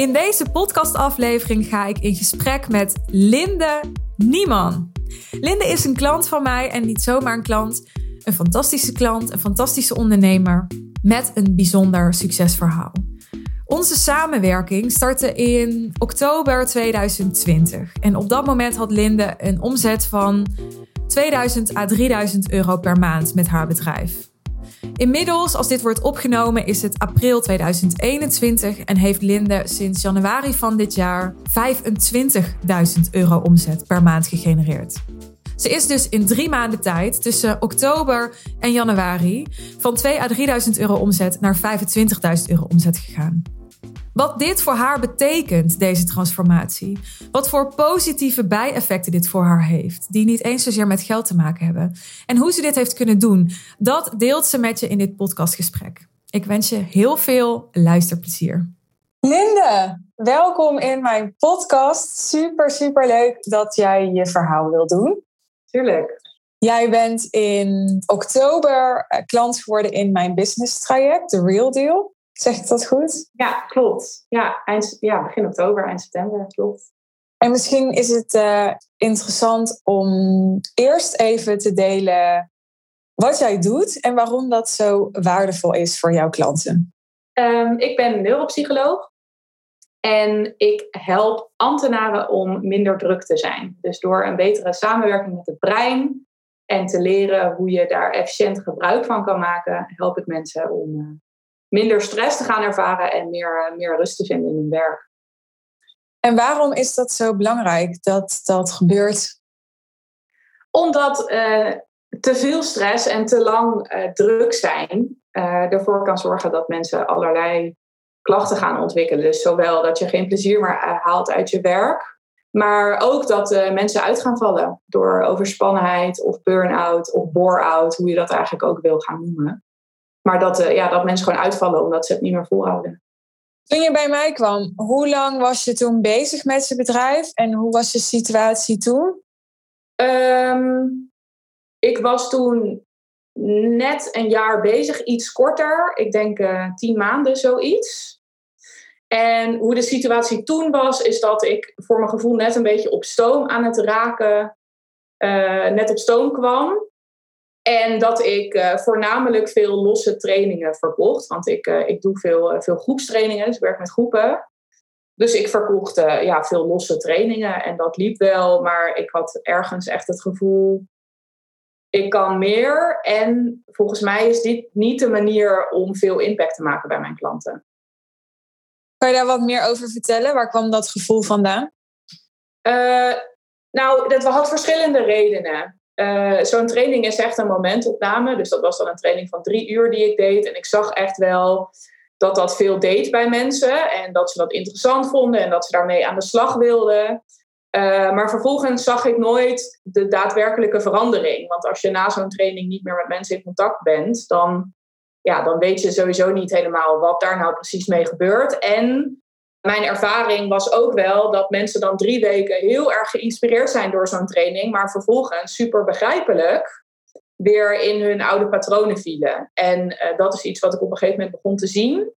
In deze podcastaflevering ga ik in gesprek met Linde Nieman. Linde is een klant van mij en niet zomaar een klant. Een fantastische klant, een fantastische ondernemer met een bijzonder succesverhaal. Onze samenwerking startte in oktober 2020. En op dat moment had Linde een omzet van 2000 à 3000 euro per maand met haar bedrijf. Inmiddels, als dit wordt opgenomen, is het april 2021 en heeft Linde sinds januari van dit jaar 25.000 euro omzet per maand gegenereerd. Ze is dus in drie maanden tijd, tussen oktober en januari, van 2 à 3000 euro omzet naar 25.000 euro omzet gegaan. Wat dit voor haar betekent, deze transformatie. Wat voor positieve bijeffecten dit voor haar heeft, die niet eens zozeer met geld te maken hebben. En hoe ze dit heeft kunnen doen, dat deelt ze met je in dit podcastgesprek. Ik wens je heel veel luisterplezier. Linde, welkom in mijn podcast. Super, super leuk dat jij je verhaal wil doen. Tuurlijk. Jij bent in oktober eh, klant geworden in mijn business traject, The Real Deal. Zeg ik dat goed? Ja, klopt. Ja, eind, ja begin oktober, eind september, klopt. En misschien is het uh, interessant om eerst even te delen wat jij doet en waarom dat zo waardevol is voor jouw klanten. Um, ik ben neuropsycholoog en ik help ambtenaren om minder druk te zijn. Dus door een betere samenwerking met het brein en te leren hoe je daar efficiënt gebruik van kan maken, help ik mensen om uh, minder stress te gaan ervaren en meer, eh, meer rust te vinden in hun werk. En waarom is dat zo belangrijk dat dat gebeurt? Omdat uh, te veel stress en te lang uh, druk zijn uh, ervoor kan zorgen dat mensen allerlei klachten gaan ontwikkelen. Dus zowel dat je geen plezier meer haalt uit je werk, maar ook dat mensen uit gaan vallen door overspannenheid of burn-out of bore-out, hoe je dat eigenlijk ook wil gaan noemen. Maar dat, uh, ja, dat mensen gewoon uitvallen omdat ze het niet meer volhouden. Toen je bij mij kwam, hoe lang was je toen bezig met je bedrijf en hoe was je situatie toen? Um, ik was toen net een jaar bezig, iets korter. Ik denk uh, tien maanden, zoiets. En hoe de situatie toen was, is dat ik voor mijn gevoel net een beetje op stoom aan het raken, uh, net op stoom kwam. En dat ik uh, voornamelijk veel losse trainingen verkocht. Want ik, uh, ik doe veel, uh, veel groepstrainingen, dus ik werk met groepen. Dus ik verkocht ja, veel losse trainingen en dat liep wel. Maar ik had ergens echt het gevoel, ik kan meer. En volgens mij is dit niet de manier om veel impact te maken bij mijn klanten. Kan je daar wat meer over vertellen? Waar kwam dat gevoel vandaan? nou, dat had verschillende redenen. Uh, Zo'n training is echt een momentopname. Dus dat was dan een training van drie uur die ik deed. En ik zag echt wel dat dat veel deed bij mensen. En dat ze dat interessant vonden en dat ze daarmee aan de slag wilden. Uh, maar vervolgens zag ik nooit de daadwerkelijke verandering. Want als je na zo'n training niet meer met mensen in contact bent, dan, ja, dan weet je sowieso niet helemaal wat daar nou precies mee gebeurt. En mijn ervaring was ook wel dat mensen dan drie weken heel erg geïnspireerd zijn door zo'n training, maar vervolgens super begrijpelijk weer in hun oude patronen vielen. En uh, dat is iets wat ik op een gegeven moment begon te zien.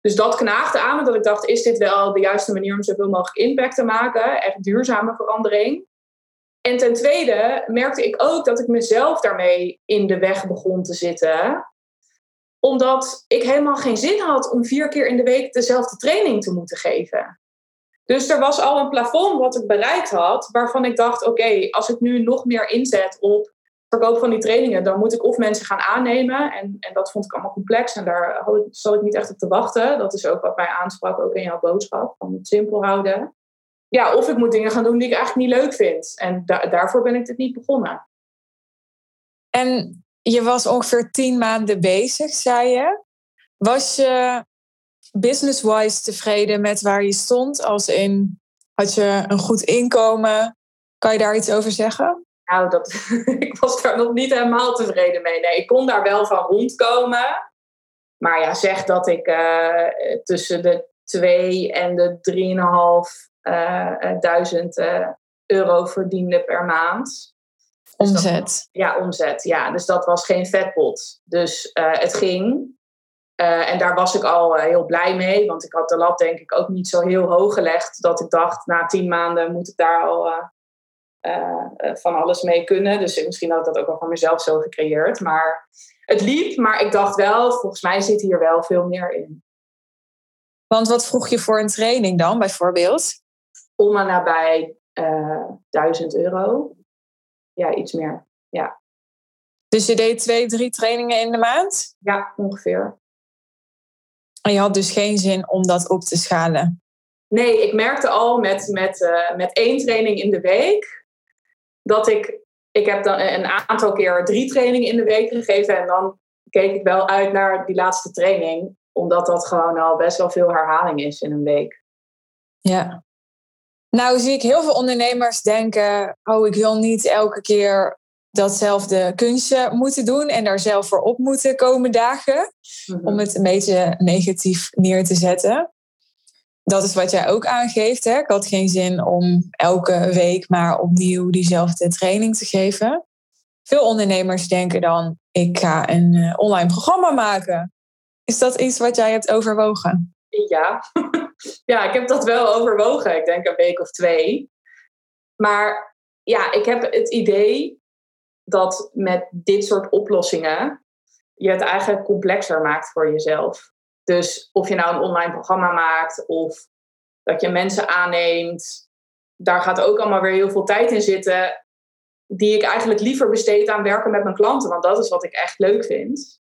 Dus dat knaagde aan me dat ik dacht, is dit wel de juiste manier om zoveel mogelijk impact te maken? Echt duurzame verandering. En ten tweede merkte ik ook dat ik mezelf daarmee in de weg begon te zitten omdat ik helemaal geen zin had om vier keer in de week dezelfde training te moeten geven. Dus er was al een plafond wat ik bereikt had, waarvan ik dacht: oké, als ik nu nog meer inzet op verkoop van die trainingen, dan moet ik of mensen gaan aannemen. En, en dat vond ik allemaal complex en daar zat ik niet echt op te wachten. Dat is ook wat mij aansprak, ook in jouw boodschap, van het simpel houden. Ja, of ik moet dingen gaan doen die ik eigenlijk niet leuk vind. En da daarvoor ben ik dit niet begonnen. En je was ongeveer tien maanden bezig, zei je. Was je business-wise tevreden met waar je stond? Als in, had je een goed inkomen? Kan je daar iets over zeggen? Nou, dat, ik was daar nog niet helemaal tevreden mee. Nee, ik kon daar wel van rondkomen. Maar ja, zeg dat ik uh, tussen de 2 en de 3.500 uh, duizend uh, euro verdiende per maand. Dus omzet. ja, omzet. Ja, dus dat was geen vetpot. Dus uh, het ging. Eh, en daar was ik al heel blij mee, want ik had de lat denk ik ook niet zo heel hoog gelegd dat ik dacht, na tien maanden moet ik daar al van alles mee kunnen. Dus misschien had ik dat ook wel voor mezelf zo gecreëerd. Maar het liep, maar ik dacht wel, volgens mij zit hier wel veel meer in. Want wat vroeg je voor een training dan, bijvoorbeeld? Om en nabij uh, 1000 euro. Ja, iets meer. Ja. Dus je deed twee, drie trainingen in de maand? Ja, ongeveer. En je had dus geen zin om dat op te schalen? Nee, ik merkte al met, met, uh, met één training in de week dat ik. Ik heb dan een aantal keer drie trainingen in de week gegeven en dan keek ik wel uit naar die laatste training omdat dat gewoon al best wel veel herhaling is in een week. Ja. Nou zie ik heel veel ondernemers denken, oh ik wil niet elke keer datzelfde kunstje moeten doen en daar zelf voor op moeten komen dagen. Mhm. Om het een beetje negatief neer te zetten. Dat is wat jij ook aangeeft. Hè? Ik had geen zin om elke week maar opnieuw diezelfde training te geven. Veel ondernemers denken dan, ik ga een eh, online programma maken. Is dat iets wat jij hebt overwogen? Ja. ja, ik heb dat wel overwogen. Ik denk een week of twee. Maar ja, ik heb het idee dat met dit soort oplossingen je het eigenlijk complexer maakt voor jezelf. Dus of je nou een online programma maakt of dat je mensen aanneemt, daar gaat ook allemaal weer heel veel tijd in zitten. Die ik eigenlijk liever besteed aan werken met mijn klanten, want dat is wat ik echt leuk vind.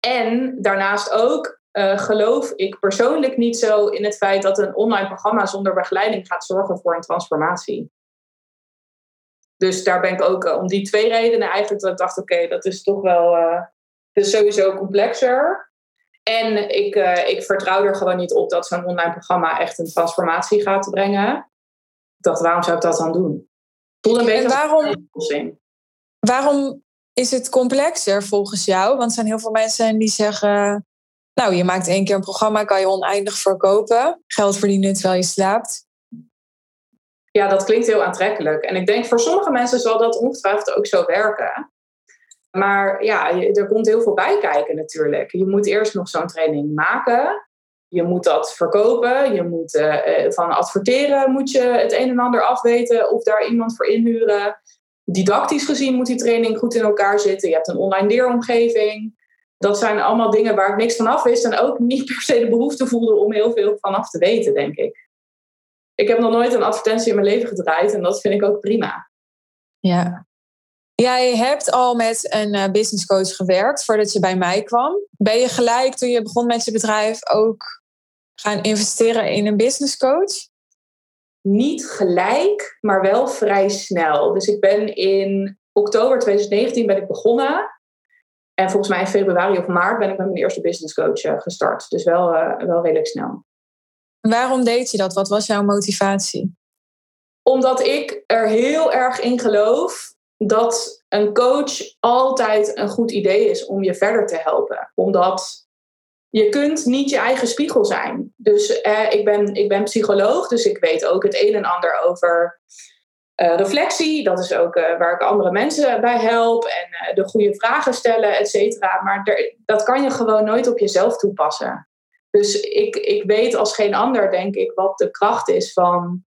En daarnaast ook uh, geloof ik persoonlijk niet zo in het feit dat een online programma zonder begeleiding gaat zorgen voor een transformatie. Dus daar ben ik ook uh, om die twee redenen eigenlijk dat ik dacht, oké, dat is toch wel uh, dus sowieso complexer. En ik, ik vertrouw er gewoon niet op dat zo'n online programma echt een transformatie gaat brengen. Ik dacht, waarom zou ik dat dan doen? Voel een beetje waarom, waarom is het complexer volgens jou? Want er zijn heel veel mensen die zeggen... Nou, je maakt één keer een programma, kan je oneindig verkopen. Geld verdienen terwijl je slaapt. Ja, dat klinkt heel aantrekkelijk. En ik denk voor sommige mensen zal dat ongetwijfeld ook zo werken. Maar ja, er komt heel veel bij kijken natuurlijk. Je moet eerst nog zo'n training maken. Je moet dat verkopen. Je moet uh, van adverteren moet je het een en ander afweten. Of daar iemand voor inhuren didactisch gezien moet die training goed in elkaar zitten. Je hebt een online leeromgeving. Dat zijn allemaal dingen waar ik niks van af wist en ook niet per se de behoefte voelde om heel veel vanaf te weten, denk ik. Ik heb nog nooit een advertentie in mijn leven gedraaid en dat vind ik ook prima. Ja. Jij hebt al met een uh, business coach gewerkt voordat je bij mij kwam. Ben je gelijk toen je begon met je bedrijf ook gaan investeren in een business coach? niet gelijk, maar wel vrij snel. Dus ik ben in oktober 2019 ben ik begonnen. En volgens mij in februari of maart ben ik met mijn eerste business coach eh, gestart. Dus wel, uh, wel redelijk snel. Waarom deed je dat? Wat was jouw motivatie? Omdat ik er heel erg in geloof dat een coach altijd een goed idee is om je verder te helpen. Omdat je kunt niet je eigen spiegel zijn. Dus eh, ik, ben, ik ben psycholoog, dus ik weet ook het een en ander over uh, reflectie. Dat is ook uh, waar ik andere mensen bij help. En de goede vragen stellen, et cetera. Maar dat kan je gewoon nooit op jezelf toepassen. Dus ik, ik weet als geen ander, denk ik, wat de kracht is van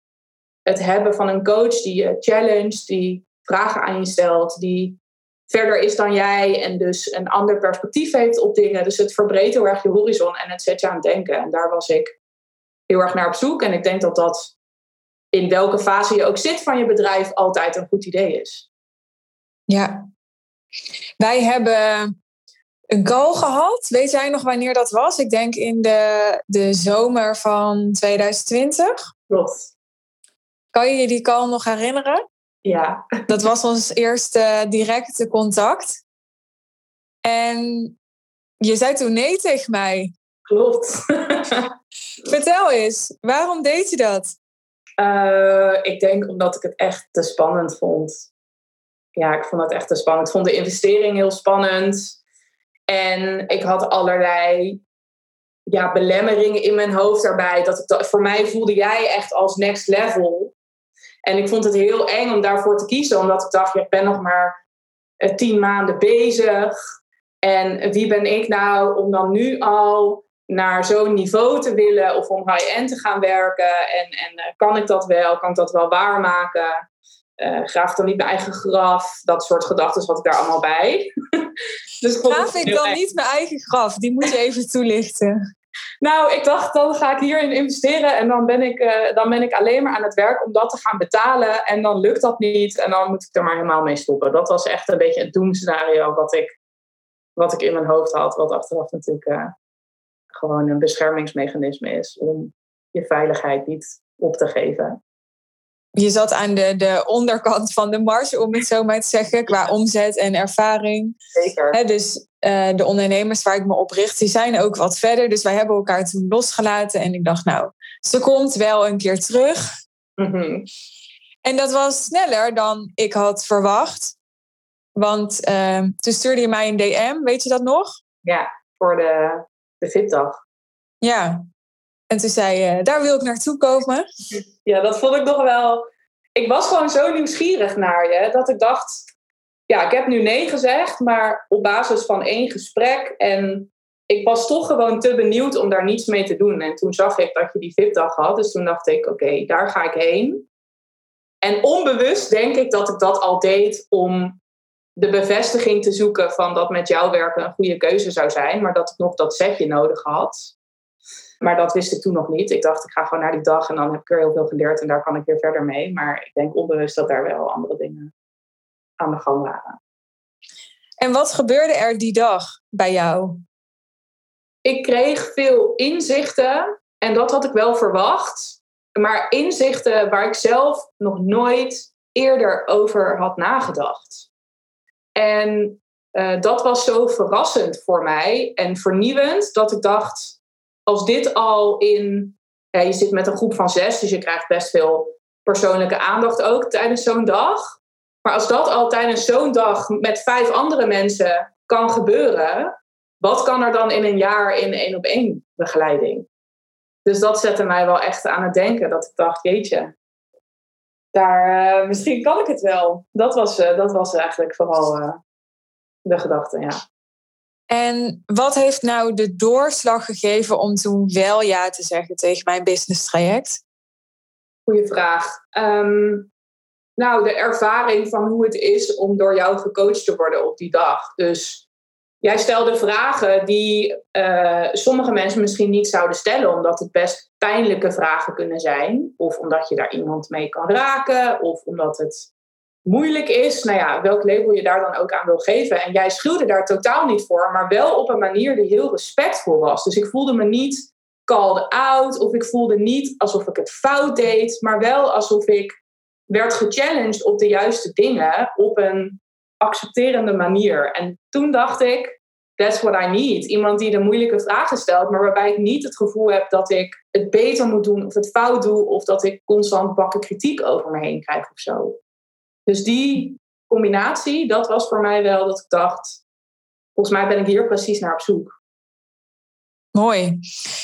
het hebben van een coach die je challenge, die vragen aan je stelt, die verder is dan jij en dus een ander perspectief heeft op dingen. Dus het verbreedt heel erg je horizon en het zet je aan het denken. En daar was ik heel erg naar op zoek. En ik denk dat dat in welke fase je ook zit van je bedrijf altijd een goed idee is. Ja. Wij hebben een call gehad. Weet jij nog wanneer dat was? Ik denk in de, de zomer van 2020. Klopt. Kan je je die call nog herinneren? Ja. Dat was ons eerste directe contact. En je zei toen nee tegen mij. Klopt. Vertel eens, waarom deed je dat? Uh, ik denk omdat ik het echt te spannend vond. Ja, ik vond het echt te spannend. Ik vond de investering heel spannend. En ik had allerlei ja, belemmeringen in mijn hoofd daarbij. Dat ik, voor mij voelde jij echt als next level. En ik vond het heel eng om daarvoor te kiezen, omdat ik dacht, je bent nog maar eh, tien maanden bezig. En wie ben ik nou om dan nu al naar zo'n niveau te willen of om high-end te gaan werken? En, en uh, kan ik dat wel? Kan ik dat wel waarmaken? Uh, graaf dan niet mijn eigen graf? Dat soort gedachten had ik daar allemaal bij. dus graaf ik dan niet mijn eigen graf? Die moet je even toelichten. Nou, ik dacht, dan ga ik hierin investeren en dan ben, ik, uh, dan ben ik alleen maar aan het werk om dat te gaan betalen. En dan lukt dat niet en dan moet ik er maar helemaal mee stoppen. Dat was echt een beetje het doemscenario wat ik, wat ik in mijn hoofd had. Wat achteraf natuurlijk uh, gewoon een beschermingsmechanisme is om je veiligheid niet op te geven. Je zat aan de, de onderkant van de mars, om het zo maar te zeggen, qua omzet en ervaring. Zeker. dus uh, de ondernemers waar ik me op richt, die zijn ook wat verder. Dus wij hebben elkaar toen losgelaten. En ik dacht, nou, ze komt wel een keer terug. Mm-hmm. En dat was sneller dan ik had verwacht. Want uh, toen stuurde je mij een DM, weet je dat nog? Ja, voor de, de VIP-dag. Ja, en toen zei je, daar wil ik naartoe komen. Ja, dat vond ik nog wel... Ik was gewoon zo nieuwsgierig naar je, dat ik dacht ja, ik heb nu nee gezegd, maar op basis van één gesprek. En ik was toch gewoon te benieuwd om daar niets mee te doen. En toen zag ik dat je die VIP-dag had. Dus toen dacht ik, oké, daar ga ik heen. En onbewust denk ik dat ik dat al deed om de bevestiging te zoeken van dat met jouw werken een goede keuze zou zijn. Maar dat ik nog dat setje nodig had. Maar dat wist ik toen nog niet. Ik dacht, ik ga gewoon naar die dag en dan heb ik er heel veel geleerd en daar kan ik weer verder mee. Maar ik denk onbewust dat daar wel andere dingen aan de gang waren. En wat gebeurde er die dag bij jou? Ik kreeg veel inzichten en dat had ik wel verwacht. Maar inzichten waar ik zelf nog nooit eerder over had nagedacht. En uh, dat was zo verrassend voor mij en vernieuwend dat ik dacht, als dit al in, ja, je zit met een groep van zes, dus je krijgt best veel persoonlijke aandacht ook tijdens zo'n dag. Maar als dat al tijdens zo'n dag met vijf andere mensen kan gebeuren, wat kan er dan in een jaar in één op één begeleiding? Dus dat zette mij wel echt aan het denken. Dat ik dacht, jeetje, daar, uh, misschien kan ik het wel. Dat was, uh, dat was eigenlijk vooral uh, de gedachte, ja. En wat heeft nou de doorslag gegeven om toen wel ja te zeggen tegen mijn business traject? Goeie vraag. Um, nou, de ervaring van hoe het is om door jou gecoacht te worden op die dag. Dus jij stelde vragen die uh, sommige mensen misschien niet zouden stellen, omdat het best pijnlijke vragen kunnen zijn. Of omdat je daar iemand mee kan raken, of omdat het moeilijk is. Nou ja, welk label je daar dan ook aan wil geven. En jij schuwde daar totaal niet voor, maar wel op een manier die heel respectvol was. Dus ik voelde me niet called out, of ik voelde niet alsof ik het fout deed, maar wel alsof ik werd gechallenged op de juiste dingen op een accepterende manier. En toen dacht ik, that's what I need. Iemand die de moeilijke vragen stelt, maar waarbij ik niet het gevoel heb dat ik het beter moet doen of het fout doe of dat ik constant bakken kritiek over me heen krijg of zo. Dus die combinatie, dat was voor mij wel dat ik dacht, volgens mij ben ik hier precies naar op zoek. Mooi.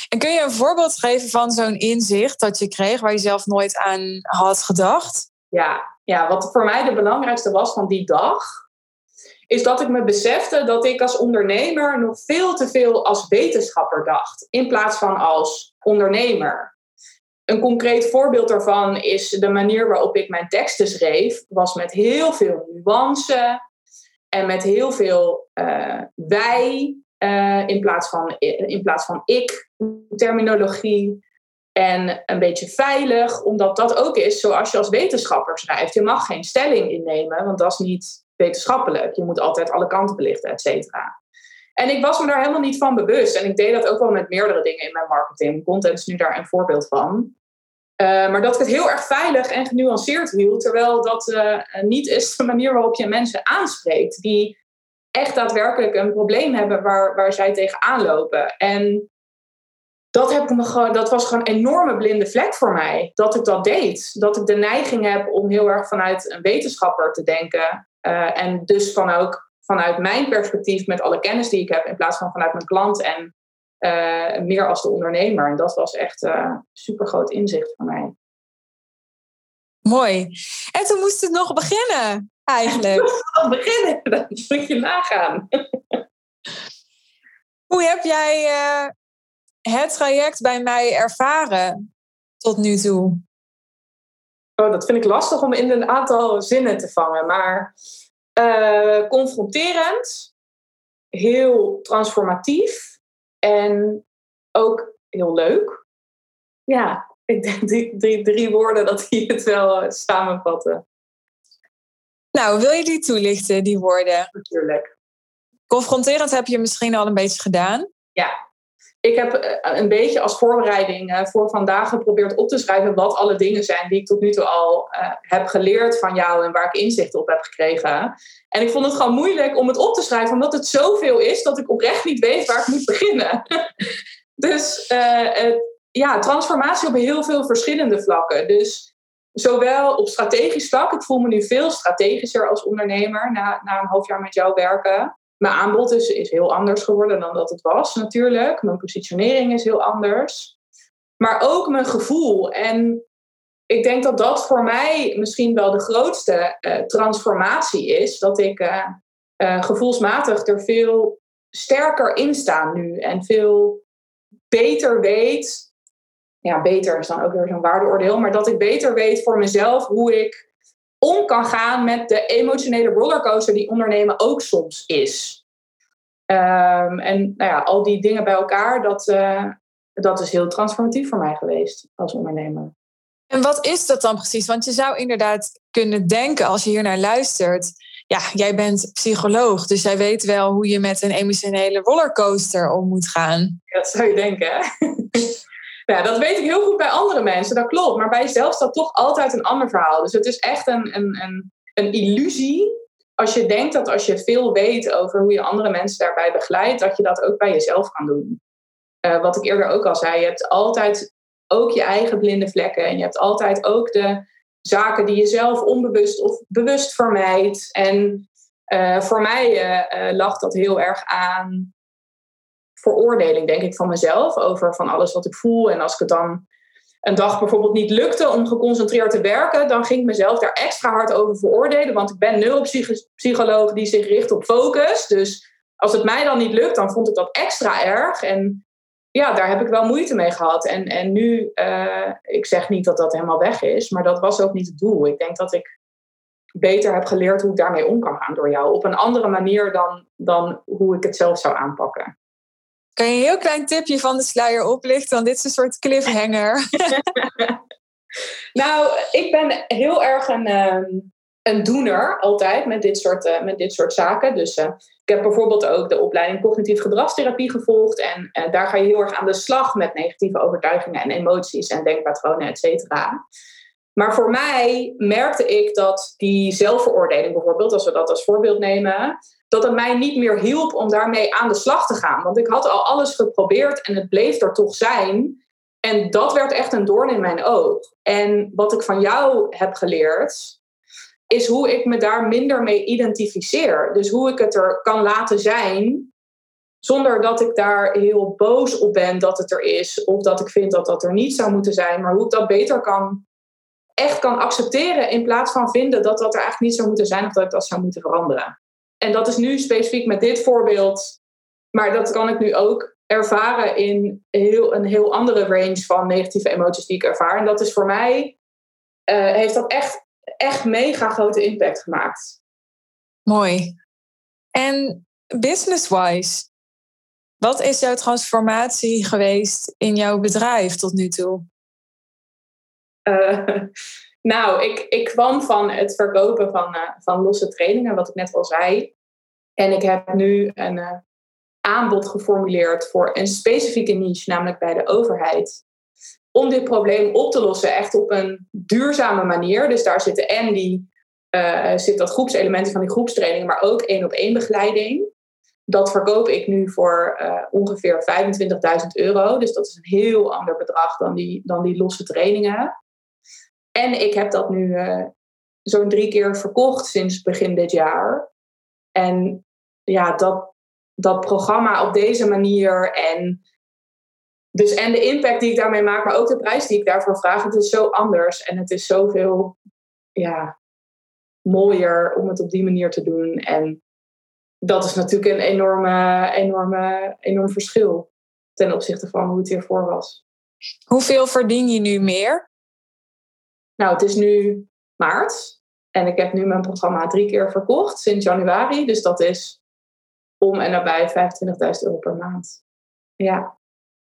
En kun je een voorbeeld geven van zo'n inzicht dat je kreeg waar je zelf nooit aan had gedacht? Ja, ja, wat voor mij de belangrijkste was van die dag, is dat ik me besefte dat ik als ondernemer nog veel te veel als wetenschapper dacht, in plaats van als ondernemer. Een concreet voorbeeld daarvan is de manier waarop ik mijn teksten schreef, was met heel veel nuance en met heel veel uh, wij uh, in, plaats van, in plaats van ik terminologie. En een beetje veilig, omdat dat ook is zoals je als wetenschapper schrijft. Je mag geen stelling innemen, want dat is niet wetenschappelijk. Je moet altijd alle kanten belichten, et cetera. En ik was me daar helemaal niet van bewust. En ik deed dat ook wel met meerdere dingen in mijn marketing. Content is nu daar een voorbeeld van. Uh, maar dat ik het heel erg veilig en genuanceerd hield. Terwijl dat uh, niet is de manier waarop je mensen aanspreekt. Die echt daadwerkelijk een probleem hebben waar, waar zij tegenaan lopen. En dat, heb ik me gewoon, dat was gewoon een enorme blinde vlek voor mij. Dat ik dat deed. Dat ik de neiging heb om heel erg vanuit een wetenschapper te denken. Uh, en dus van ook vanuit mijn perspectief met alle kennis die ik heb. In plaats van vanuit mijn klant en uh, meer als de ondernemer. En dat was echt een uh, super groot inzicht voor mij. Mooi. En toen moest het nog beginnen, eigenlijk. Het nog beginnen. Dat moet je nagaan. Hoe heb jij het traject bij mij ervaren tot nu toe? Oh, dat vind ik lastig om in een aantal zinnen te vangen. Maar uh, confronterend, heel transformatief en ook heel leuk. Ja, ik denk die drie, drie woorden dat die het wel uh, samenvatten. Nou, wil je die toelichten, die woorden? Natuurlijk. Confronterend heb je misschien al een beetje gedaan. Ja, ik heb eh, een beetje als voorbereiding eh, voor vandaag geprobeerd op te schrijven wat alle dingen zijn die ik tot nu toe al uh, heb geleerd van jou en waar ik inzicht op heb gekregen. En ik vond het gewoon moeilijk om het op te schrijven, omdat het zoveel is dat ik oprecht niet weet waar ik moet beginnen. dus ja, transformatie op heel veel verschillende vlakken. Dus zowel op strategisch vlak, ik voel me nu veel strategischer als ondernemer na, na een half jaar met jou werken. Mijn aanbod is, is heel anders geworden dan dat het was natuurlijk. Mijn positionering is heel anders. Maar ook mijn gevoel. En ik denk dat dat voor mij misschien wel de grootste uh, transformatie is. Dat ik uh, uh, gevoelsmatig er veel sterker in sta nu. En veel beter weet. Ja, beter is dan ook weer zo'n waardeoordeel. Maar dat ik beter weet voor mezelf hoe ik om kan gaan met de emotionele rollercoaster die ondernemen ook soms is. Um, en nou ja, al die dingen bij elkaar, dat, uh, dat is heel transformatief voor mij geweest als ondernemer. En wat is dat dan precies? Want je zou inderdaad kunnen denken als je hier naar luistert. Ja, jij bent psycholoog, dus jij weet wel hoe je met een emotionele rollercoaster om moet gaan. Dat zou je denken, hè? Ja, dat weet ik heel goed bij andere mensen, dat klopt. Maar bij jezelf staat toch altijd een ander verhaal. Dus het is echt een, een, een, een illusie als je denkt dat als je veel weet over hoe je andere mensen daarbij begeleidt, dat je dat ook bij jezelf kan doen. Uh, wat ik eerder ook al zei, je hebt altijd ook je eigen blinde vlekken. En je hebt altijd ook de zaken die je zelf onbewust of bewust vermijdt. En uh, voor mij uh, lag dat heel erg aan veroordeling, denk ik, van mezelf. Over van alles wat ik voel. En als ik het dan een dag bijvoorbeeld niet lukte om geconcentreerd te werken, dan ging ik mezelf daar extra hard over veroordelen. Want ik ben neuropsycholoog die zich richt op focus. Dus als het mij dan niet lukt, dan vond ik dat extra erg. En ja, daar heb ik wel moeite mee gehad. En, en nu, uh, ik zeg niet dat dat helemaal weg is, maar dat was ook niet het doel. Ik denk dat ik beter heb geleerd hoe ik daarmee om kan gaan door jou. Op een andere manier dan, dan hoe ik het zelf zou aanpakken. Kan je een heel klein tipje van de sluier oplichten? Want dit is een soort cliffhanger. nou, ik ben heel erg een, ehm, een doener altijd met dit soort, uh, met dit soort zaken. Dus uh, ik heb bijvoorbeeld ook de opleiding cognitief gedragstherapie gevolgd. En uh, daar ga je heel erg aan de slag met negatieve overtuigingen en emoties en denkpatronen, et cetera. Maar voor mij merkte ik dat die zelfveroordeling bijvoorbeeld, als we dat als voorbeeld nemen, dat het mij niet meer hielp om daarmee aan de slag te gaan. Want ik had al alles geprobeerd en het bleef er toch zijn. En dat werd echt een doorn in mijn oog. En wat ik van jou heb geleerd, is hoe ik me daar minder mee identificeer. Dus hoe ik het er kan laten zijn, zonder dat ik daar heel boos op ben dat het er is, of dat ik vind dat dat er niet zou moeten zijn, maar hoe ik dat beter kan, echt kan accepteren in plaats van vinden dat dat er eigenlijk niet zou moeten zijn of dat ik dat zou moeten veranderen. En dat is nu specifiek met dit voorbeeld, maar dat kan ik nu ook ervaren in heel, een heel andere range van negatieve emoties die ik ervaar. En dat is voor mij, uh, heeft dat echt, echt mega grote impact gemaakt. Mooi. En business-wise, wat is jouw transformatie geweest in jouw bedrijf tot nu toe? Uh, Nou, ik, ik kwam van het verkopen van, uh, van losse trainingen, wat ik net al zei. En ik heb nu een uh, aanbod geformuleerd voor een specifieke niche, namelijk bij de overheid. Om dit probleem op te lossen, echt op een duurzame manier. Dus daar zitten en die, uh, zit dat groepselementen van die groepstraining, maar ook één op één begeleiding. Dat verkoop ik nu voor ongeveer 25.000 euro. Dus dat is een heel ander bedrag dan die, dan die losse trainingen. En ik heb dat nu uh, zo'n drie keer verkocht sinds begin dit jaar. En ja, dat, dat programma op deze manier en, dus, en de impact die ik daarmee maak, maar ook de prijs die ik daarvoor vraag, het is zo anders en het is zoveel ja, mooier om het op die manier te doen. En dat is natuurlijk een enorme, enorme, enorm verschil ten opzichte van hoe het hiervoor was. Hoeveel verdien je nu meer? Nou, het is nu maart en ik heb nu mijn programma drie keer verkocht sinds januari. Dus dat is om en nabij 25.000 euro per maand. Ja.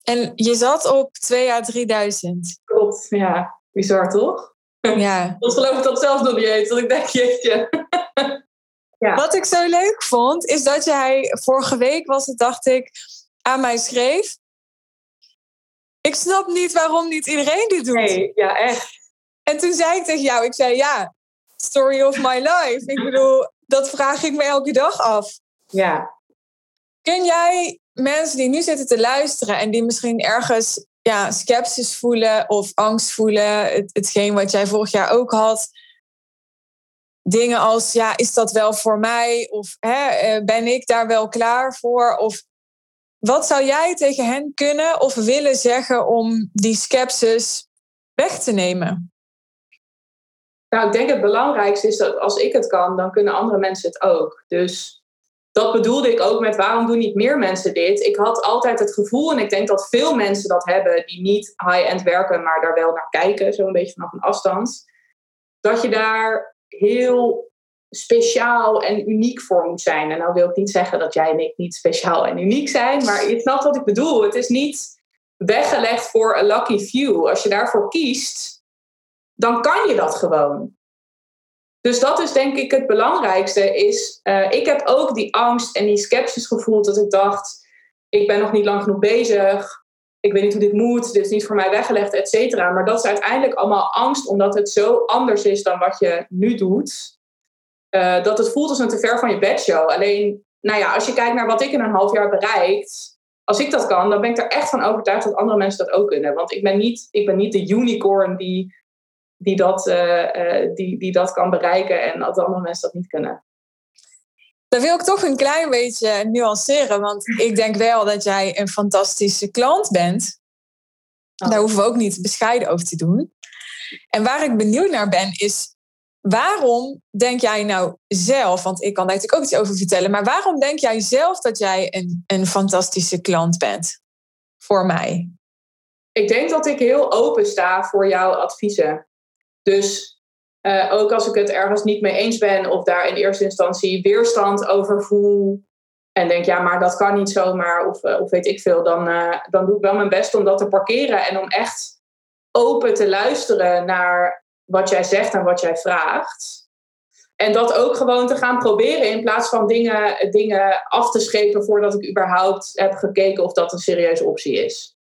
En je zat op 2 à 3000. Klopt, ja. Bizar toch? Ja. Dat geloof ik dat zelf nog niet eens. Dat ik denk, jeetje. ja. Wat ik zo leuk vond, is dat jij vorige week was het, dacht ik, aan mij schreef. Ik snap niet waarom niet iedereen dit doet. Nee, ja, echt. En toen zei ik tegen jou, ik zei ja, story of my life. Ik bedoel, dat vraag ik me elke dag af. Ja. Kun jij mensen die nu zitten te luisteren en die misschien ergens ja, sceptisch voelen of angst voelen, het, hetgeen wat jij vorig jaar ook had, dingen als, ja, is dat wel voor mij? Of hè, eh, ben ik daar wel klaar voor? Of wat zou jij tegen hen kunnen of willen zeggen om die skepsis weg te nemen? Nou, ik denk het belangrijkste is dat als ik het kan, dan kunnen andere mensen het ook. Dus dat bedoelde ik ook met waarom doen niet meer mensen dit? Ik had altijd het gevoel, en ik denk dat veel mensen dat hebben die niet high-end werken, maar daar wel naar kijken, zo'n beetje vanaf een afstand, dat je daar heel speciaal en uniek voor moet zijn. En nou wil ik niet zeggen dat jij en ik niet speciaal en uniek zijn, maar je snapt wat ik bedoel. Het is niet weggelegd voor een lucky few. Als je daarvoor kiest, dan kan je dat gewoon. Dus dat is denk ik het belangrijkste. Is, uh, ik heb ook die angst en die sceptisch gevoeld dat ik dacht, ik ben nog niet lang genoeg bezig. Ik weet niet hoe dit moet, dit is niet voor mij weggelegd, et cetera. Maar dat is uiteindelijk allemaal angst, omdat het zo anders is dan wat je nu doet. Uh, dat het voelt als een te ver van je bedshow. Alleen, nou ja, als je kijkt naar wat ik in een half jaar bereikt, als ik dat kan, dan ben ik er echt van overtuigd dat andere mensen dat ook kunnen. Want ik ben niet, ik ben niet de unicorn die die dat, uh, die, die dat kan bereiken en dat andere mensen dat niet kunnen. Dan wil ik toch een klein beetje nuanceren, want ik denk wel dat jij een fantastische klant bent. Oh. Daar hoeven we ook niet bescheiden over te doen. En waar ik benieuwd naar ben, is waarom denk jij nou zelf, want ik kan daar natuurlijk ook iets over vertellen, maar waarom denk jij zelf dat jij een, een fantastische klant bent voor mij? Ik denk dat ik heel open sta voor jouw adviezen. Dus uh, ook als ik het ergens niet mee eens ben of daar in eerste instantie weerstand over voel en denk, ja, maar dat kan niet zomaar of, uh, of weet ik veel, dan, uh, dan doe ik wel mijn best om dat te parkeren en om echt open te luisteren naar wat jij zegt en wat jij vraagt. En dat ook gewoon te gaan proberen in plaats van dingen, dingen af te schepen voordat ik überhaupt heb gekeken of dat een serieuze optie is.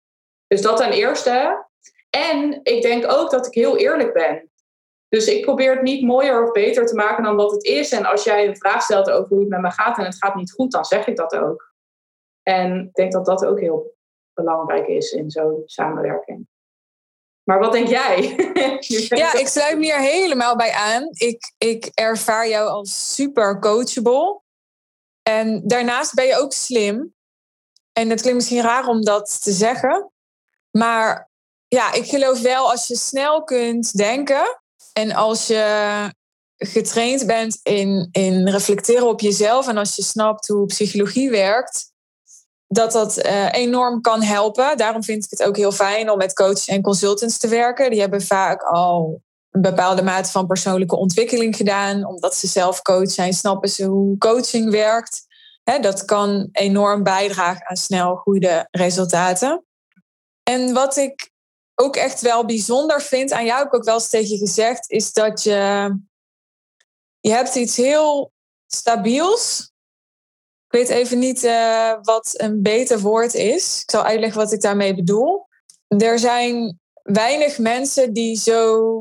Dus dat ten eerste. En ik denk ook dat ik heel eerlijk ben. Dus ik probeer het niet mooier of beter te maken dan wat het is. En als jij een vraag stelt over hoe het met me gaat en het gaat niet goed, dan zeg ik dat ook. En ik denk dat dat ook heel belangrijk is in zo'n samenwerking. Maar wat denk jij? ja, ik sluit me hier helemaal bij aan. Ik, ik ervaar jou als super coachable. En daarnaast ben je ook slim. En het klinkt misschien raar om dat te zeggen. Maar ja, ik geloof wel als je snel kunt denken en als je getraind bent in, in reflecteren op jezelf en als je snapt hoe psychologie werkt, dat dat uh, enorm kan helpen. Daarom vind ik het ook heel fijn om met coaches en consultants te werken. Die hebben vaak al een bepaalde mate van persoonlijke ontwikkeling gedaan, omdat ze zelf coach zijn, snappen ze hoe coaching werkt. dat kan enorm bijdragen aan snel goede resultaten. En wat ik ook echt wel bijzonder vind, aan jou heb ik ook wel eens tegen gezegd, is dat je, je hebt iets heel stabiels. Ik weet even niet uh, wat een beter woord is. Ik zal uitleggen wat ik daarmee bedoel. Er zijn weinig mensen die zo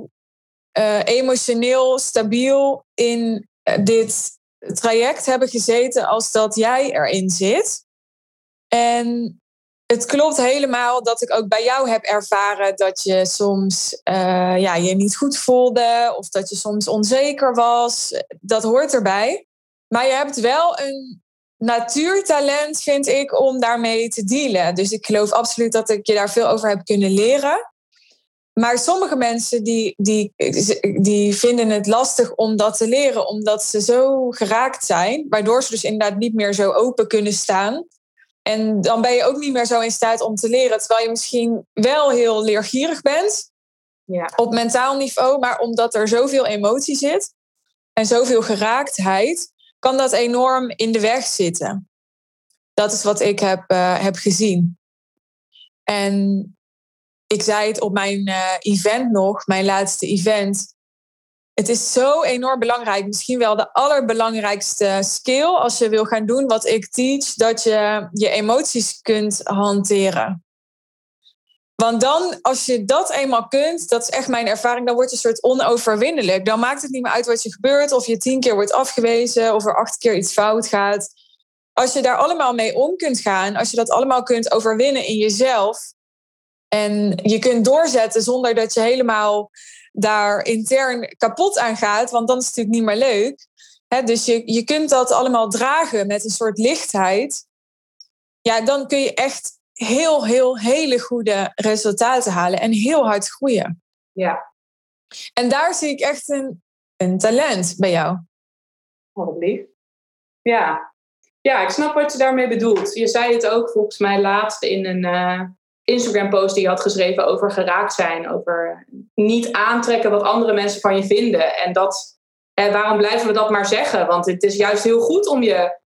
uh, emotioneel stabiel in uh, dit traject hebben gezeten als dat jij erin zit. En het klopt helemaal dat ik ook bij jou heb ervaren dat je soms uh, ja, je niet goed voelde of dat je soms onzeker was. Dat hoort erbij. Maar je hebt wel een natuurtalent, vind ik, om daarmee te dealen. Dus ik geloof absoluut dat ik je daar veel over heb kunnen leren. Maar sommige mensen die, die, die vinden het lastig om dat te leren, omdat ze zo geraakt zijn, waardoor ze dus inderdaad niet meer zo open kunnen staan. En dan ben je ook niet meer zo in staat om te leren, terwijl je misschien wel heel leergierig bent ja. op mentaal niveau, maar omdat er zoveel emotie zit en zoveel geraaktheid, kan dat enorm in de weg zitten. Dat is wat ik heb, uh, heb gezien. En ik zei het op mijn uh, event nog, mijn laatste event. Het is zo enorm belangrijk. Misschien wel de allerbelangrijkste skill als je wil gaan doen wat ik teach, dat je je emoties kunt hanteren. Want dan, als je dat eenmaal kunt, dat is echt mijn ervaring, dan word je een soort onoverwinnelijk. Dan maakt het niet meer uit wat je gebeurt, of je tien keer wordt afgewezen, of er acht keer iets fout gaat. Als je daar allemaal mee om kunt gaan, als je dat allemaal kunt overwinnen in jezelf, en je kunt doorzetten zonder dat je helemaal daar intern kapot aan gaat, want dan is het natuurlijk niet meer leuk. dus je, je kunt dat allemaal dragen met een soort lichtheid. Ja, dan kun je echt heel, heel, hele goede resultaten halen en heel hard groeien. Ja. En daar zie ik echt een, een talent bij jou. Wat lief. Ja. ja, ik snap wat je daarmee bedoelt. Je zei het ook volgens mij laatst in een uh, Instagram-post die je had geschreven over geraakt zijn. Over niet aantrekken wat andere mensen van je vinden. En dat, hè, waarom blijven we dat maar zeggen? Want het is juist heel goed om je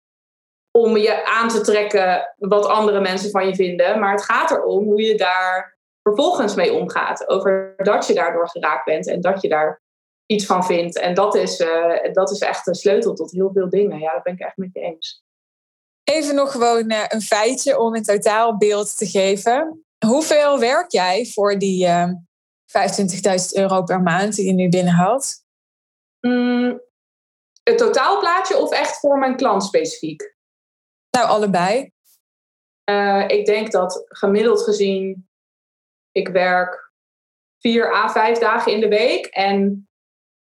om je aan te trekken wat andere mensen van je vinden. Maar het gaat erom hoe je daar vervolgens mee omgaat. Over dat je daardoor geraakt bent en dat je daar iets van vindt. En dat is, uh, dat is echt een sleutel tot heel veel dingen. Ja, dat ben ik echt met je eens. Even nog gewoon uh, een feitje om een totaalbeeld te geven. Hoeveel werk jij voor die uh, eh, 25.000 euro per maand die je nu binnenhaalt? Mm, het totaalplaatje of echt voor mijn klant specifiek? Nou, allebei. Uh, ik denk dat gemiddeld gezien ik werk vier à vijf dagen in de week. En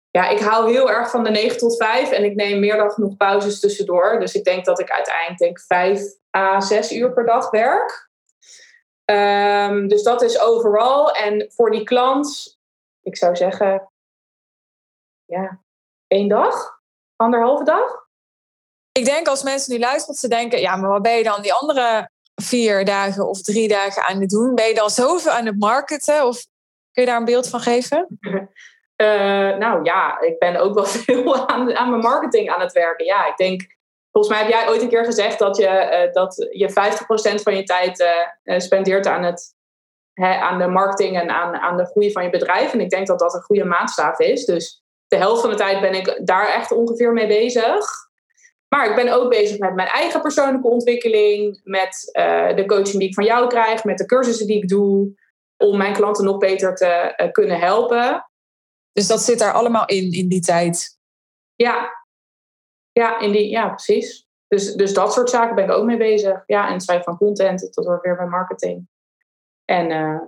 ja, ik hou heel erg van de 9 tot 5 en ik neem meer dan genoeg pauzes tussendoor. Dus ik denk dat ik uiteindelijk denk 5 à 6 uur per dag werk. Um, dus dat is overal. En voor die klant, ik zou zeggen, ja, één dag, anderhalve dag ik denk als mensen nu luisteren, ze denken, ja, maar wat ben je dan die andere vier dagen of drie dagen aan het doen? Ben je dan zoveel aan het marketen? Of kun je daar een beeld van geven? Uh, nou ja, ik ben ook wel veel aan, aan mijn marketing aan het werken. Ja, ik denk, volgens mij heb jij ooit een keer gezegd dat je, uh, dat je 50% van je tijd uh, spendeert aan, het, hè, aan de marketing en aan, aan de groei van je bedrijf. En ik denk dat dat een goede maatstaf is. Dus de helft van de tijd ben ik daar echt ongeveer mee bezig. Maar ik ben ook bezig met mijn eigen persoonlijke ontwikkeling, met uh, de coaching die ik van jou krijg, met de cursussen die ik doe, om mijn klanten nog beter te uh, kunnen helpen. Dus dat zit daar allemaal in, in die tijd? Ja, ja, in die, ja precies. Dus, dus dat soort zaken ben ik ook mee bezig. Ja, en het schrijven van content tot weer bij marketing. En uh,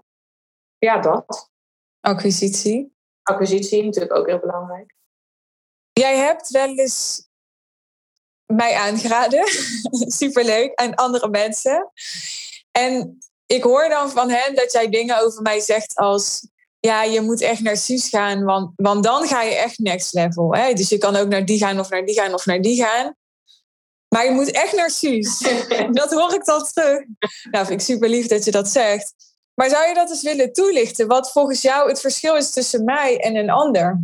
ja, dat. Acquisitie? Acquisitie, natuurlijk ook heel belangrijk. Jij hebt wel eens mij aangeraden. Superleuk. En andere mensen. En ik hoor dan van hen dat jij dingen over mij zegt als... Ja, je moet echt naar Suus gaan, want, want dan ga je echt next level. Hè? Dus je kan ook naar die gaan of naar die gaan of naar die gaan. Maar je moet echt naar Suus. dat hoor ik dan terug. Nou, vind ik super lief dat je dat zegt. Maar zou je dat eens willen toelichten? Wat volgens jou het verschil is tussen mij en een ander?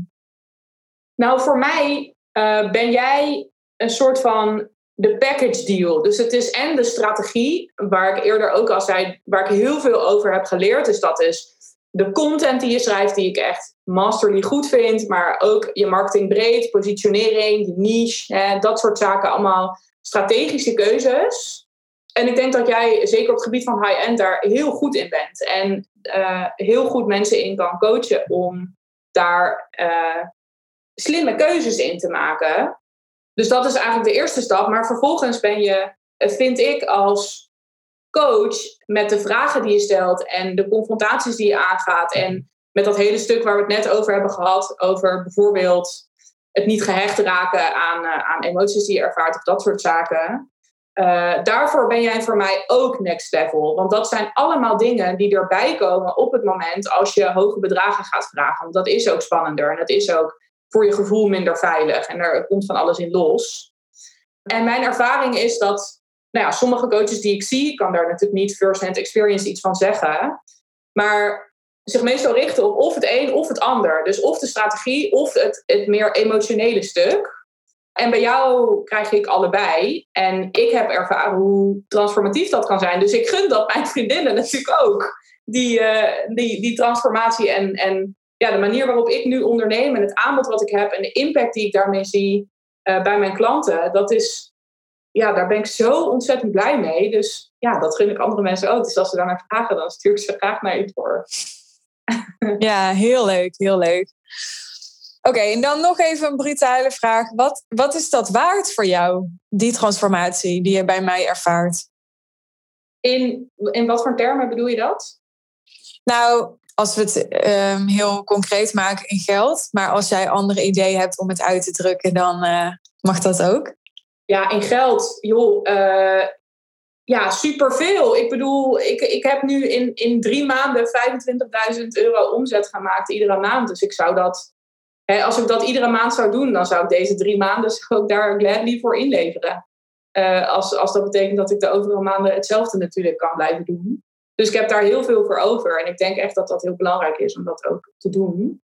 Nou, voor mij uh, ben jij een soort van de package deal. Dus het is en de strategie, waar ik eerder ook al zei, waar ik heel veel over heb geleerd. Dus dat is de content die je schrijft, die ik echt masterly goed vind, maar ook je marketing breed, positionering, die niche, hè, dat soort zaken, allemaal strategische keuzes. En ik denk dat jij zeker op het gebied van high-end daar heel goed in bent. En uh, heel goed mensen in kan coachen om daar uh, slimme keuzes in te maken. Dus dat is eigenlijk de eerste stap. Maar vervolgens ben je, eh, vind ik als coach, met de vragen die je stelt en de confrontaties die je aangaat. En met dat hele stuk waar we het net over hebben gehad, over bijvoorbeeld het niet gehecht raken aan, uh, aan emoties die je ervaart of dat soort zaken. Uh, daarvoor ben jij voor mij ook next level. Want dat zijn allemaal dingen die erbij komen op het moment als je hoge bedragen gaat vragen. Want dat is ook spannender en dat is ook voor je gevoel minder veilig. En er komt van alles in los. En mijn ervaring is dat nou ja, sommige coaches die ik zie, kan daar natuurlijk niet first-hand experience iets van zeggen, maar zich meestal richten op of het een of het ander. Dus of de strategie of het, het meer emotionele stuk. En bij jou krijg ik allebei. En ik heb ervaren hoe transformatief dat kan zijn. Dus ik gun dat mijn vriendinnen natuurlijk ook. Die, uh, die, die transformatie en, en ja, de manier waarop ik nu onderneem en het aanbod wat ik heb en de impact die ik daarmee zie uh, bij mijn klanten. Dat is, ja, daar ben ik zo ontzettend blij mee. Dus ja, dat gun ik andere mensen ook. Dus als ze daarnaar vragen, dan stuur ik ze graag naar je door. Ja, heel leuk, heel leuk. Oké, en dan nog even een brutale vraag. Wat, wat is dat waard voor jou, die transformatie die je bij mij ervaart? In, in wat voor termen bedoel je dat? Nou, als we het um, heel concreet maken in geld, maar als jij andere ideeën hebt om het uit te drukken, dan uh, mag dat ook. Ja, in geld, joh, uh, ja, superveel. Ik bedoel, ik, ik heb nu in, in drie maanden 25.000 euro omzet gemaakt iedere maand. Dus ik zou dat als ik dat iedere maand zou doen, dan zou ik deze drie maanden ook daar gladly voor inleveren. Uh, als, als dat betekent dat ik de overige maanden hetzelfde natuurlijk kan blijven doen. Dus ik heb daar heel veel voor over. En ik denk echt dat dat heel belangrijk is om dat ook te doen.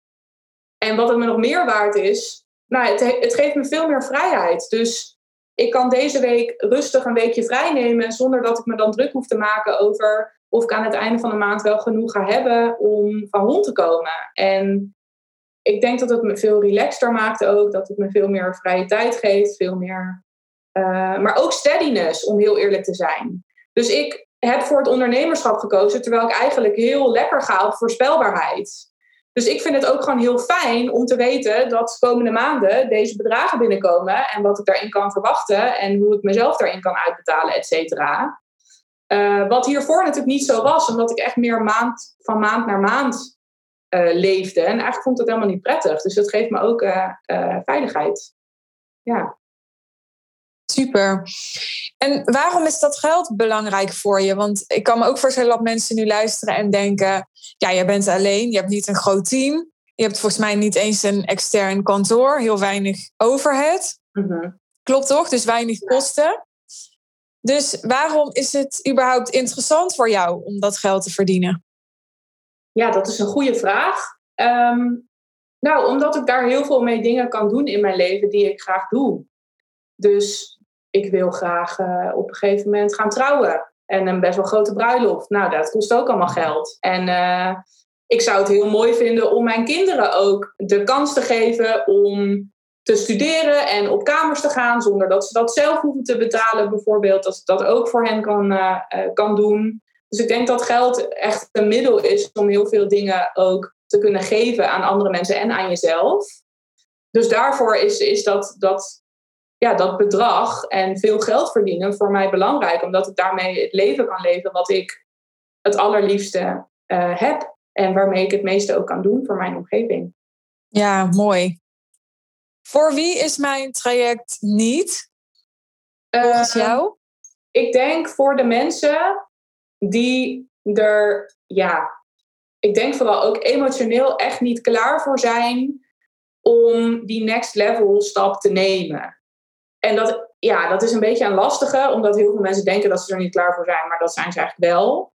En wat het me nog meer waard is, nou, het, het geeft me veel meer vrijheid. Dus ik kan deze week rustig een weekje vrij nemen zonder dat ik me dan druk hoef te maken over of ik aan het einde van de maand wel genoeg ga hebben om van rond te komen. En ik denk dat het me veel relaxter maakt ook. Dat het me veel meer vrije tijd geeft. Veel meer. Uh, maar ook steadiness, om heel eerlijk te zijn. Dus ik heb voor het ondernemerschap gekozen, terwijl ik eigenlijk heel lekker ga op voorspelbaarheid. Dus ik vind het ook gewoon heel fijn om te weten dat de komende maanden deze bedragen binnenkomen en wat ik daarin kan verwachten en hoe ik mezelf daarin kan uitbetalen, et cetera. Uh, wat hiervoor natuurlijk niet zo was, omdat ik echt meer maand, van maand naar maand uh, leefde. En eigenlijk vond ik dat helemaal niet prettig. Dus dat geeft me ook uh, veiligheid. Ja. Super. En waarom is dat geld belangrijk voor je? Want ik kan me ook voorstellen dat mensen nu luisteren en denken: ja, je bent alleen, je hebt niet een groot team. Je hebt volgens mij niet eens een extern kantoor, heel weinig overhead. Mm-hmm. Klopt toch? Dus weinig kosten. Dus waarom is het überhaupt interessant voor jou om dat geld te verdienen? Ja, dat is een goede vraag. Um, nou, omdat ik daar heel veel mee dingen kan doen in mijn leven die ik graag doe. Dus ik wil graag uh, op een gegeven moment gaan trouwen. En een best wel grote bruiloft. Nou, dat kost ook allemaal geld. En uh, ik zou het heel mooi vinden om mijn kinderen ook de kans te geven om te studeren en op kamers te gaan zonder dat ze dat zelf hoeven te betalen, bijvoorbeeld. Dat ik dat ook voor hen kan, uh, kan doen. Dus ik denk dat geld echt een middel is om heel veel dingen ook te kunnen geven aan andere mensen en aan jezelf. Dus daarvoor is, is dat, dat, ja, dat bedrag en veel geld verdienen voor mij belangrijk, omdat ik daarmee het leven kan leven wat ik het allerliefste uh, heb en waarmee ik het meeste ook kan doen voor mijn omgeving. Ja, mooi. Voor wie is mijn traject niet? Volgens uh, jou? Ik denk voor de mensen die er, ja, ik denk vooral ook emotioneel echt niet klaar voor zijn om die next level stap te nemen. En dat, ja, dat is een beetje een lastige, omdat heel veel mensen denken dat ze er niet klaar voor zijn, maar dat zijn ze eigenlijk wel.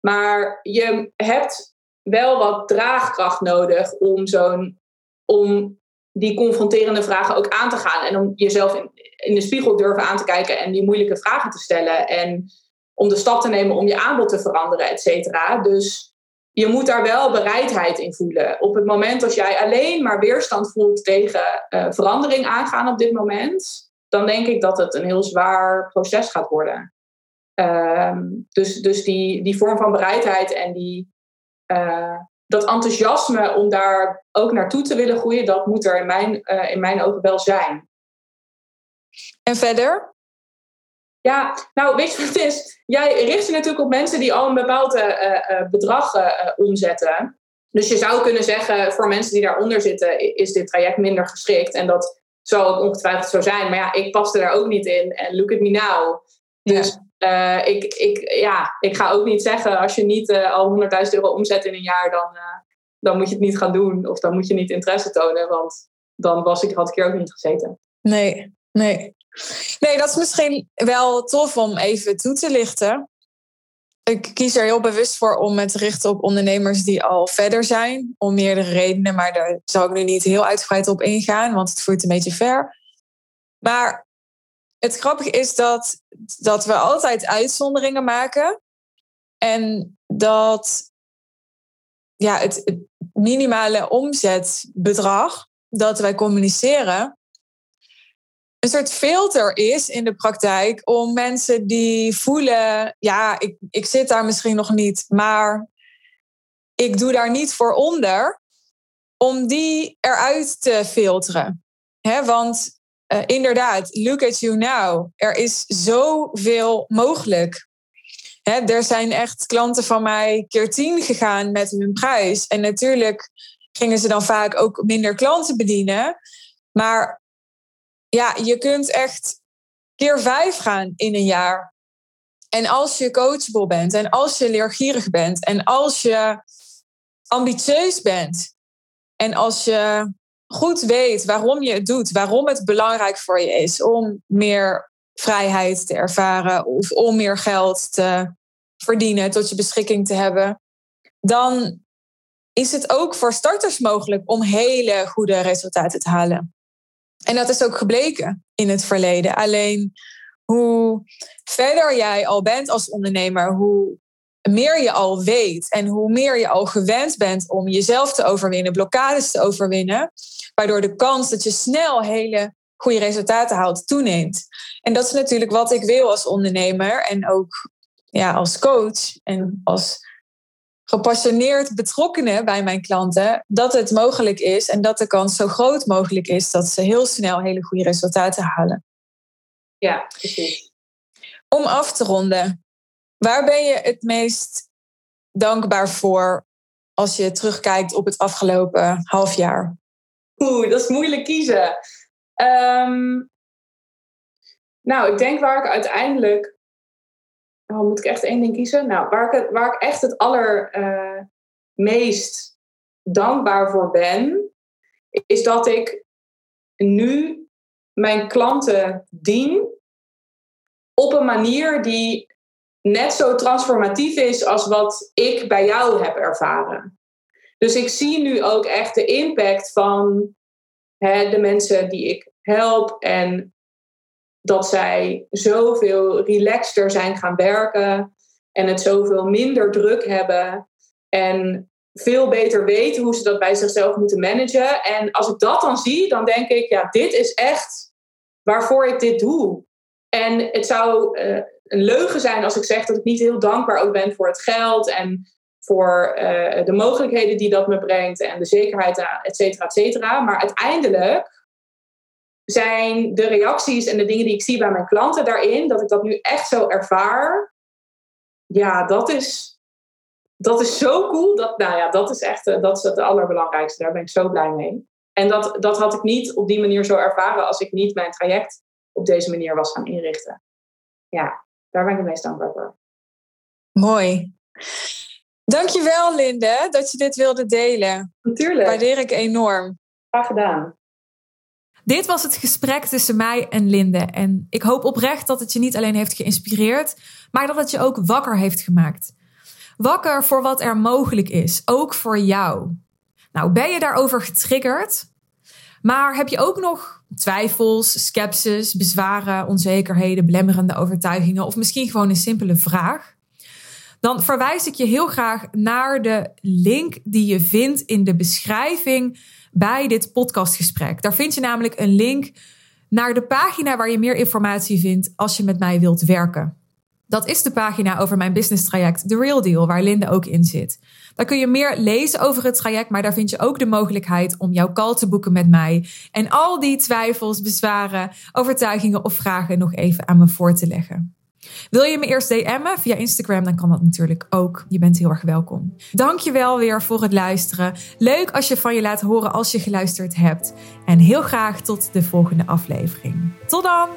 Maar je hebt wel wat draagkracht nodig om zo'n om die confronterende vragen ook aan te gaan en om jezelf in, de spiegel durven aan te kijken en die moeilijke vragen te stellen en om de stap te nemen om je aanbod te veranderen, et cetera. Dus je moet daar wel bereidheid in voelen. Op het moment als jij alleen maar weerstand voelt tegen uh, verandering aangaan op dit moment, dan denk ik dat het een heel zwaar proces gaat worden. Uh, dus dus die, die vorm van bereidheid en die, uh, dat enthousiasme om daar ook naartoe te willen groeien, dat moet er in mijn, uh, in mijn ogen wel zijn. En verder? Ja, nou weet je wat het is? Jij richt je natuurlijk op mensen die al een bepaald uh, bedrag omzetten. Dus je zou kunnen zeggen, voor mensen die daaronder zitten, is dit traject minder geschikt. En dat zou ook ongetwijfeld zo zijn. Maar ja, ik paste daar ook niet in. En look at me now. Dus uh, ik, ik, ja, ik ga ook niet zeggen, als je niet uh, al 100.000 euro omzet in een jaar, dan, uh, dan moet je het niet gaan doen. Of dan moet je niet interesse tonen, want dan was ik, had ik hier ook niet gezeten. Nee, nee. Nee, dat is misschien wel tof om even toe te lichten. Ik kies er heel bewust voor om me te richten op ondernemers die al verder zijn. Om meerdere redenen, maar daar zal ik nu niet heel uitgebreid op ingaan, want het voert een beetje ver. Maar het grappige is dat, dat we altijd uitzonderingen maken. En dat ja, het, het minimale omzetbedrag dat wij communiceren, een soort filter is in de praktijk om mensen die voelen, ja, ik, ik zit daar misschien nog niet, maar ik doe daar niet voor onder, om die eruit te filteren. He, want uh, inderdaad, look at you now. Er is zoveel mogelijk. Hè, er zijn echt klanten van mij keer tien gegaan met hun prijs. En natuurlijk gingen ze dan vaak ook minder klanten bedienen. Maar ja, je kunt echt keer vijf gaan in een jaar. En als je coachable bent en als je leergierig bent en als je ambitieus bent en als je goed weet waarom je het doet, waarom het belangrijk voor je is om meer vrijheid te ervaren of om meer geld te verdienen, tot je beschikking te hebben, dan is het ook voor starters mogelijk om hele goede resultaten te halen. En dat is ook gebleken in het verleden. Alleen hoe verder jij al bent als ondernemer, hoe meer je al weet en hoe meer je al gewend bent om jezelf te overwinnen, blokkades te overwinnen, waardoor de kans dat je snel hele goede resultaten haalt toeneemt. En dat is natuurlijk wat ik wil als ondernemer en ook ja, als coach en als gepassioneerd betrokkenen bij mijn klanten, dat het mogelijk is en dat de kans zo groot mogelijk is dat ze heel snel hele goede resultaten halen. Ja, precies. Om af te ronden, waar ben je het meest dankbaar voor als je terugkijkt op het afgelopen half jaar? Oeh, dat is moeilijk kiezen. Ehm, nou, ik denk waar ik uiteindelijk. Oh, moet ik echt één ding kiezen? Nou, waar ik, waar ik echt het allermeest uh, dankbaar voor ben, is dat ik nu mijn klanten dien op een manier die net zo transformatief is als wat ik bij jou heb ervaren. Dus ik zie nu ook echt de impact van hè, de mensen die ik help en dat zij zoveel relaxter zijn gaan werken en het zoveel minder druk hebben en veel beter weten hoe ze dat bij zichzelf moeten managen. En als ik dat dan zie, dan denk ik, ja, dit is echt waarvoor ik dit doe. En het zou uh, een leugen zijn als ik zeg dat ik niet heel dankbaar ook ben voor het geld en voor uh, de mogelijkheden die dat me brengt en de zekerheid, et cetera, et cetera. Maar uiteindelijk zijn de reacties en de dingen die ik zie bij mijn klanten daarin, dat ik dat nu echt zo ervaar. Ja, dat is, dat is zo cool. Dat, nou ja, dat is echt eh, dat is het allerbelangrijkste. Daar ben ik zo blij mee. En dat, dat had ik niet op die manier zo ervaren als ik niet mijn traject op deze manier was gaan inrichten. Ja, daar ben ik het meest dankbaar voor. Mooi. Dankjewel, Linde, dat je dit wilde delen. Natuurlijk. Waardeer ik enorm. Graag gedaan. Dit was het gesprek tussen mij en Linde. En ik hoop oprecht dat het je niet alleen heeft geïnspireerd, maar dat het je ook wakker heeft gemaakt. Wakker voor wat er mogelijk is, ook voor jou. Nou, ben je daarover getriggerd? Maar heb je ook nog twijfels, sceptisch, bezwaren, onzekerheden, belemmerende overtuigingen of misschien gewoon een simpele vraag? dan verwijs ik je heel graag naar de link die je vindt in de beschrijving bij dit podcastgesprek. Daar vind je namelijk een link naar de pagina waar je meer informatie vindt als je met mij wilt werken. Dat is de pagina over mijn business traject, The Real Deal, waar Linde ook in zit. Daar kun je meer lezen over het traject, maar daar vind je ook de mogelijkheid om jouw call te boeken met mij. En al die twijfels, bezwaren, overtuigingen of vragen nog even aan me voor te leggen. Wil je me eerst DM'en via Instagram, dan kan dat natuurlijk ook. Je bent heel erg welkom. Dankjewel weer voor het luisteren. Leuk als je van je laat horen als je geluisterd hebt. En heel graag tot de volgende aflevering. Tot dan!